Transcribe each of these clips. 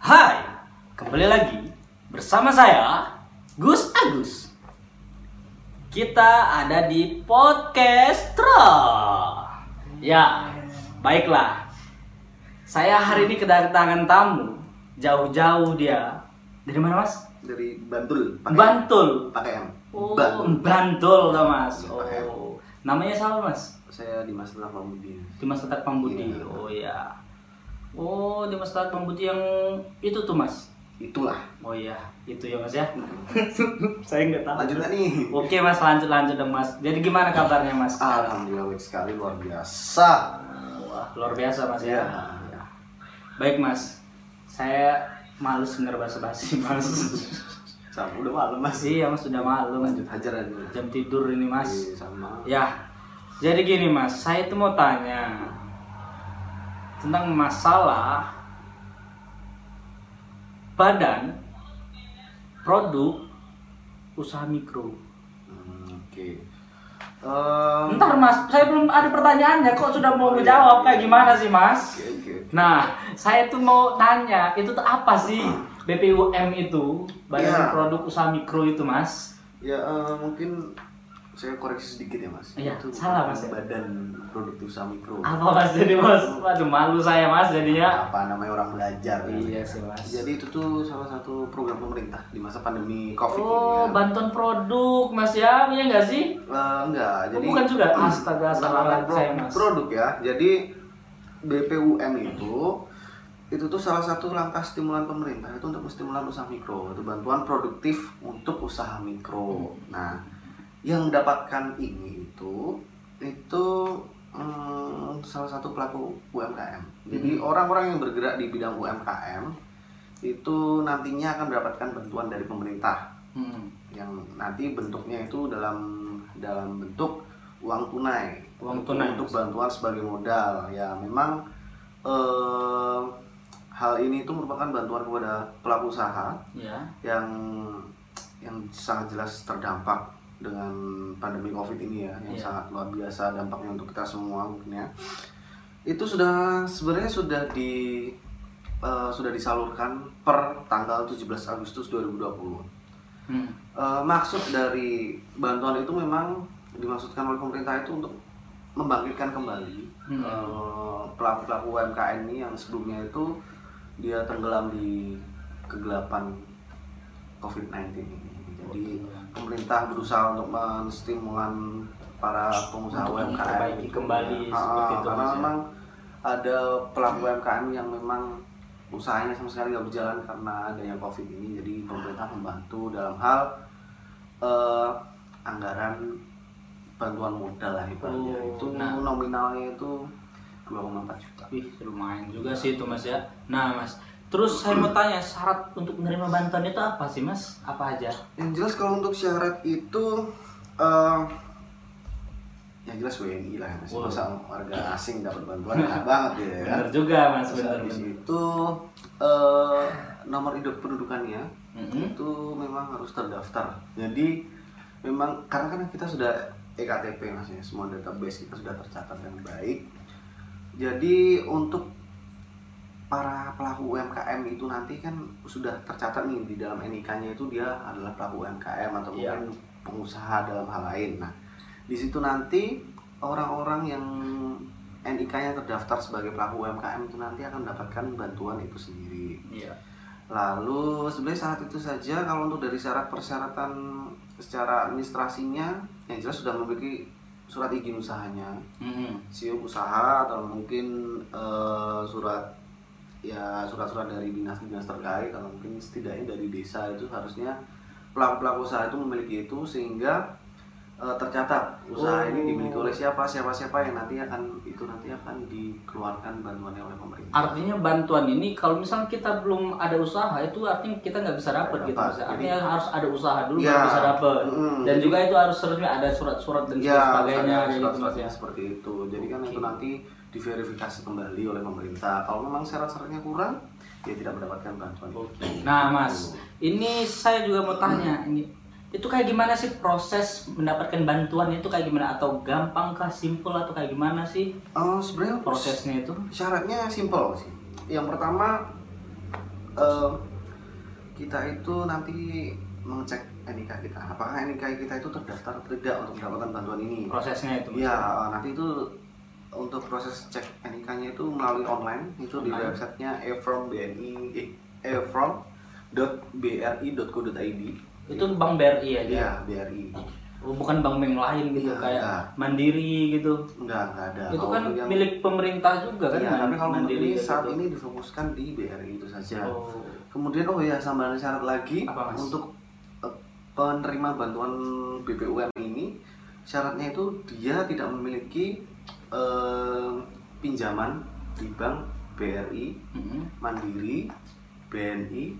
Hai, kembali lagi bersama saya Gus Agus. Kita ada di podcast Tro. Ya, baiklah. Saya hari ini kedatangan tamu jauh-jauh dia. Dari mana mas? dari Bantul pakai Bantul. pakai M Oh, Bantul Bantul lah mas. Iya. Oh, namanya siapa mas? saya di Mas Telah Pambudi Dimas Tetak Pambudi. Iya. Oh ya. Oh, Dimas Tetak Pambudi yang itu tuh mas. itulah Oh iya, itu ya mas ya. Saya nggak tahu. lanjut nih Oke mas, lanjut lanjut dong mas. Jadi gimana kabarnya mas? Alhamdulillah baik sekali luar biasa Wah luar biasa mas ya. Iya. Baik mas, saya males denger bahasa basi mas. sama udah malam mas iya mas sudah malu lanjut hajar aja jam tidur ini mas. Iya, sama Ya, jadi gini mas, saya itu mau tanya tentang masalah badan produk usaha mikro. Hmm, oke Em, Ntar mas, saya belum ada pertanyaannya kok sudah mau menjawab kayak gimana sih mas? oke oke Nah, saya tuh mau tanya, itu tuh apa sih BPUM itu, Badan Ya. Produk Usaha Mikro itu mas? ya eh, mungkin saya koreksi sedikit ya mas Iya, Itu salah, Mas, ya. badan produk usaha mikro Apa mas jadi mas? Waduh malu saya mas jadinya. apa namanya orang belajar? Iya sih mas. Jadi itu tuh salah satu program pemerintah di masa pandemi COVID Oh, ini ya. bantuan produk mas ya, iya nggak sih? Eh, enggak, Oh, jadi bukan juga? Astaga, salah pro- saya mas. Produk ya. Jadi BPUM itu itu tuh salah satu langkah stimulan pemerintah itu untuk stimulan usaha mikro, itu bantuan produktif untuk usaha mikro. Nah, yang mendapatkan ini itu itu hmm, salah satu pelaku UMKM. Jadi orang-orang yang bergerak di bidang UMKM itu nantinya akan mendapatkan bantuan dari pemerintah Hmm. yang nanti bentuknya itu dalam dalam bentuk uang tunai Uang Untuk- tunai, untuk bantuan sebagai modal ya memang eh, hal ini itu merupakan bantuan kepada pelaku usaha Ya. yang yang sangat jelas terdampak dengan pandemi covid ini ya yang Iya. sangat luar biasa dampaknya untuk kita semua mungkin ya itu sudah sebenarnya sudah di eh, sudah disalurkan per tanggal 17 Agustus 2020 Hmm. Eh, maksud dari bantuan itu memang dimaksudkan oleh pemerintah itu untuk membangkitkan kembali Hmm. eh, pelaku-pelaku UMKM ini yang sebelumnya itu dia tenggelam di kegelapan COVID-19 ini. Jadi pemerintah berusaha untuk menstimulan para pengusaha Untuk UMKM kembali ya. seperti Ah, itu, karena ya. memang ada pelaku UMKM yang memang usahanya sama sekali nggak berjalan karena adanya COVID ini. Jadi pemerintah membantu dalam hal eh, anggaran bantuan modal lah ibaratnya. Oh, itu nah. nominalnya itu 2,4 juta. Wih, lumayan juga sih itu mas ya. Nah mas, terus saya mau tanya syarat untuk menerima bantuan itu apa sih mas? Apa aja? Yang jelas kalau untuk syarat itu eh yang jelas WNI lah mas. Wow. Masa warga asing dapat bantuan enak banget ya kan. Bener juga mas, Terus bener. habis bener. itu eh nomor hidup pendudukannya Mhm. itu memang harus terdaftar. Jadi memang karena kan kita sudah EKTP mas ya, semua database kita sudah tercatat dengan baik. Jadi untuk para pelaku UMKM itu nanti kan sudah tercatat nih di dalam NIK-nya itu dia adalah pelaku UMKM atau Iya. mungkin pengusaha dalam hal lain. Nah, di situ nanti orang-orang yang NIK-nya terdaftar sebagai pelaku UMKM itu nanti akan mendapatkan bantuan itu sendiri. Iya. Lalu sebenarnya syarat itu saja kalau untuk dari syarat persyaratan secara administrasinya yang jelas sudah memiliki surat izin usahanya, Mhm. siup usaha atau mungkin eh, surat ya surat-surat dari dinas-dinas terkait atau mungkin setidaknya dari desa itu harusnya pelaku-pelaku usaha itu memiliki itu sehingga eh, tercatat usaha ini Oh. dimiliki oleh siapa siapa siapa yang nanti akan itu nanti akan dikeluarkan bantuannya oleh pemerintah. Artinya bantuan ini kalau misalnya kita belum ada usaha itu artinya kita nggak bisa dapat gitu Dapat. mas. Artinya harus ada usaha dulu Ya. baru bisa dapat. Mm. Dan juga itu harus resmi ada surat-surat dan Ya, sebagainya ada gitu, Mas, surat-suratnya ya. seperti itu. Jadi kan Oke. itu nanti diverifikasi kembali oleh pemerintah. Kalau memang syarat-syaratnya kurang, ya tidak mendapatkan bantuan. Nah, Mas, ini saya juga mau tanya ini itu kayak gimana sih proses mendapatkan bantuan itu kayak gimana atau gampang kah, simple atau kayak gimana sih Oh, sebenarnya prosesnya itu? syaratnya simpel sih. Yang pertama eh, kita itu nanti mengecek NIK kita apakah NIK kita itu terdaftar atau tidak untuk mendapatkan bantuan ini prosesnya itu? Iya, eh, nanti itu untuk proses cek NIK-nya itu melalui online itu di Online. websitenya efrom bni efrom.bri.co.id itu bank BRI ya dia Iya, BRI. Oh, bukan bank bank lain gitu Iya, kayak enggak. mandiri gitu Enggak, enggak ada. itu Kalau kan yang- milik pemerintah juga kan Iya, tapi kalau mandiri ini saat gitu. ini difokuskan di BRI itu saja. oh Kemudian oh ya tambahan syarat lagi Apa, Mas? untuk eh, penerima bantuan BPUM ini syaratnya itu dia tidak memiliki eh, pinjaman di bank BRI, mm-mm. Mandiri, BNI,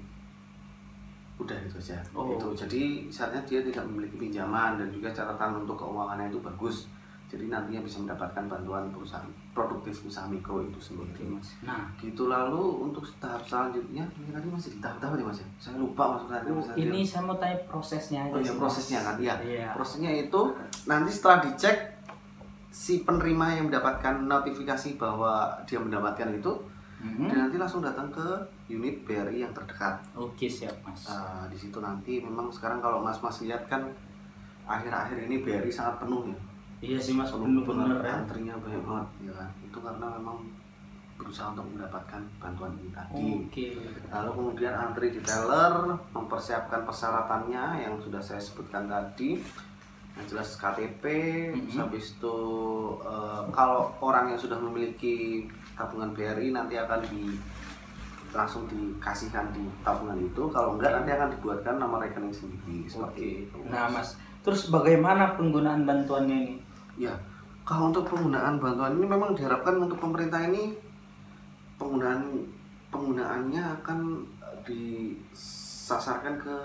udah itu saja. Oh. Itu jadi syaratnya dia tidak memiliki pinjaman dan juga catatan untuk keuangannya itu bagus. Jadi nantinya bisa mendapatkan bantuan perusahaan produktif usaha mikro itu sendiri. Mas. nah Gitu lalu untuk tahap selanjutnya ini tadi masih di tahap apa ya mas ya? Saya lupa masuk tadi mas. ini saya mau tanya prosesnya aja Oh iya Mas. prosesnya kan, iya. Iya. Prosesnya itu nanti setelah dicek si penerima yang mendapatkan notifikasi bahwa dia mendapatkan itu, Mhm. dia nanti langsung datang ke unit BRI yang terdekat. oke siap mas Nah, di situ nanti memang sekarang kalau mas-mas lihat kan akhir-akhir ini BRI sangat penuh ya. iya sih mas Penuh banget, ya antrinya banyak banget ya kan. Itu karena memang berusaha untuk mendapatkan bantuan ini tadi. oke Lalu kemudian antri di teller, mempersiapkan persyaratannya yang sudah saya sebutkan tadi. Yang jelas KTP, Mhm. habis itu eh, kalau orang yang sudah memiliki tabungan BRI nanti akan di langsung dikasihkan di tabungan itu. Kalau enggak nanti akan dibuatkan nama rekening sendiri seperti itu. nah mas terus bagaimana penggunaan bantuannya ini Ya, kalau untuk penggunaan bantuan ini memang diharapkan untuk pemerintah ini penggunaan penggunaannya akan disasarkan ke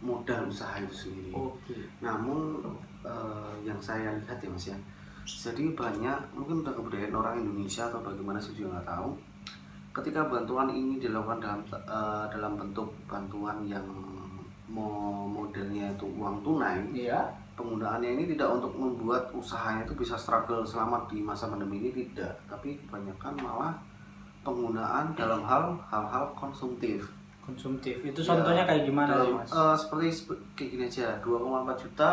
modal usaha itu sendiri. oke Namun eh, yang saya lihat ya mas ya, jadi banyak mungkin udah kebudayaan orang Indonesia atau bagaimana saya juga nggak tahu. Ketika bantuan ini dilakukan dalam eh, dalam bentuk bantuan yang mo- modelnya itu uang tunai, iya. penggunaannya ini tidak untuk membuat usahanya itu bisa struggle selamat di masa pandemi ini tidak. Tapi kebanyakan malah penggunaan dalam hal hal-hal konsumtif. Konsumtif. Itu Ya, contohnya kayak gimana sih dalam, mas? eh, seperti sep- kayak gini aja 2,4 juta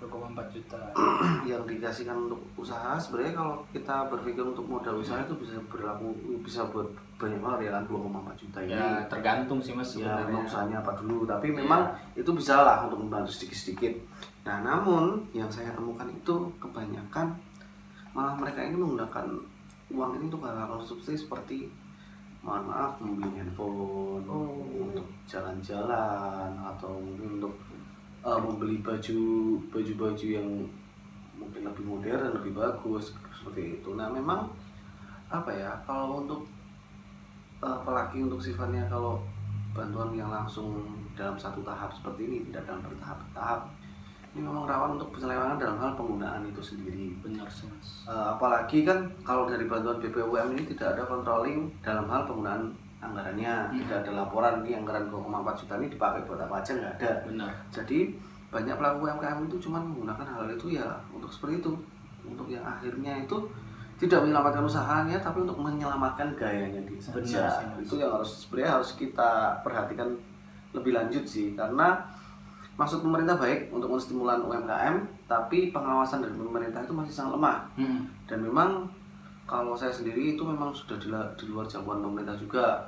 2,4 juta. Yang dikasihkan untuk usaha sebenarnya kalau kita berpikir untuk modal usaha itu bisa berlaku bisa buat banyak banget ya kan 2,4 juta ini. Ya tergantung sih mas. Ya memang sebenarnya usahanya apa dulu tapi memang itu bisa lah untuk membantu sedikit-sedikit. Nah namun yang saya temukan itu kebanyakan malah mereka ini menggunakan uang ini untuk hal-hal konsumsi seperti mohon maaf membeli handphone Oh. untuk jalan-jalan atau mungkin untuk eh, membeli baju baju-baju yang mungkin lebih modern lebih bagus seperti itu. Nah memang apa ya kalau untuk apalagi untuk sifatnya kalau bantuan yang langsung dalam satu tahap seperti ini tidak dalam bertahap-tahap ini memang rawan untuk penyelewengan dalam hal penggunaan itu sendiri. Benar sih mas. Eh, apalagi kan kalau dari bantuan BPUM ini tidak ada controlling dalam hal penggunaan anggarannya Hmm. tidak ada laporan ini anggaran 2,4 juta ini dipakai buat apa aja nggak ada. Benar. Jadi banyak pelaku UMKM itu cuma menggunakan hal itu ya untuk seperti itu. Untuk yang akhirnya itu tidak menyelamatkan usahanya tapi untuk menyelamatkan gayanya dia Benar saja itu yang harus sebenarnya harus kita perhatikan lebih lanjut sih. Karena maksud pemerintah baik untuk menstimulan UMKM tapi pengawasan dari pemerintah itu masih sangat lemah. Hmm. dan memang kalau saya sendiri itu memang sudah di, luar jangkauan pemerintah juga.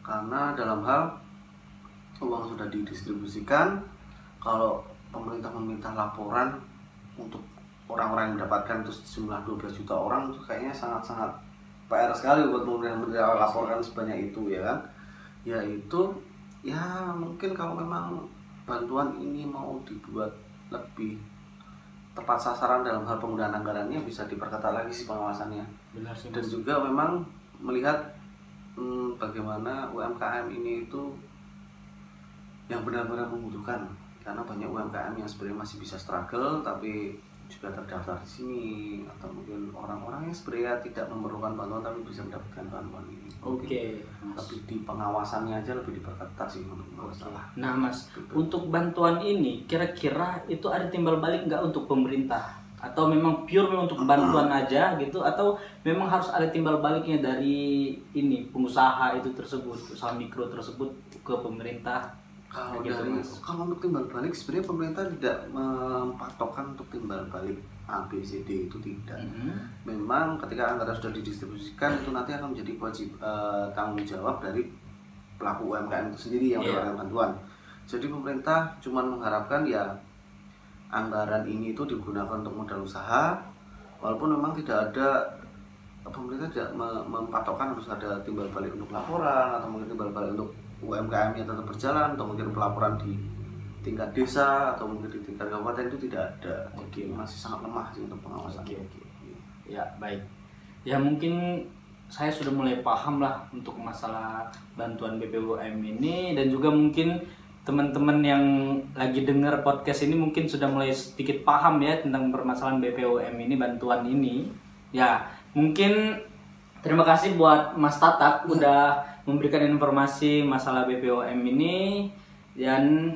Karena dalam hal uang sudah didistribusikan kalau pemerintah meminta laporan untuk orang-orang yang mendapatkan itu jumlah 12 juta orang itu kayaknya sangat-sangat PR sekali buat pemerintah laporkan sebanyak itu ya kan? Ya itu ya mungkin kalau memang bantuan ini mau dibuat lebih tepat sasaran dalam hal penggunaan anggarannya bisa diperketat lagi sih pengawasannya. Benar sih dan juga memang melihat hmm, bagaimana UMKM ini itu yang benar-benar membutuhkan. Karena banyak UMKM yang sebenarnya masih bisa struggle tapi juga terdaftar di sini atau mungkin orang-orang yang sebenarnya tidak memerlukan bantuan tapi bisa mendapatkan bantuan ini oke Mas. tapi di pengawasannya aja lebih diperketat sih untuk masalah Nah mas, Gitu. untuk bantuan ini kira-kira itu ada timbal balik nggak untuk pemerintah? atau memang pure memang untuk bantuan aja gitu atau memang harus ada timbal baliknya dari ini pengusaha itu tersebut usaha mikro tersebut ke pemerintah Kalau gitu, dari Mas. kalau untuk timbal balik sebenarnya pemerintah tidak mempatokkan untuk timbal balik A B C D itu tidak. Mhm. Memang ketika anggaran sudah didistribusikan itu nanti akan menjadi wajib eh, tanggung jawab dari pelaku UMKM itu sendiri yang Iya. mendapatkan bantuan. Jadi pemerintah cuma mengharapkan ya anggaran ini itu digunakan untuk modal usaha walaupun memang tidak ada pemerintah tidak me- mempatokkan harus ada timbal balik untuk laporan atau mungkin timbal balik untuk UMKM yang tetap berjalan atau mungkin pelaporan di tingkat desa atau mungkin di tingkat kabupaten itu tidak ada Oke. masih sangat lemah sih untuk pengawasan Oke, oke. Ya, baik. Ya mungkin saya sudah mulai paham lah untuk masalah bantuan BPUM ini dan juga mungkin teman-teman yang lagi dengar podcast ini mungkin sudah mulai sedikit paham ya tentang permasalahan BPUM ini, bantuan ini. Ya, mungkin terima kasih buat Mas Tatak udah memberikan informasi masalah BPUM ini dan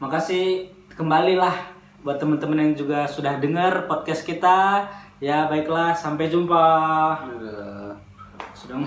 makasih kembali lah buat teman-teman yang juga sudah dengar podcast kita. Ya, baiklah, sampai jumpa. Udah. Sudah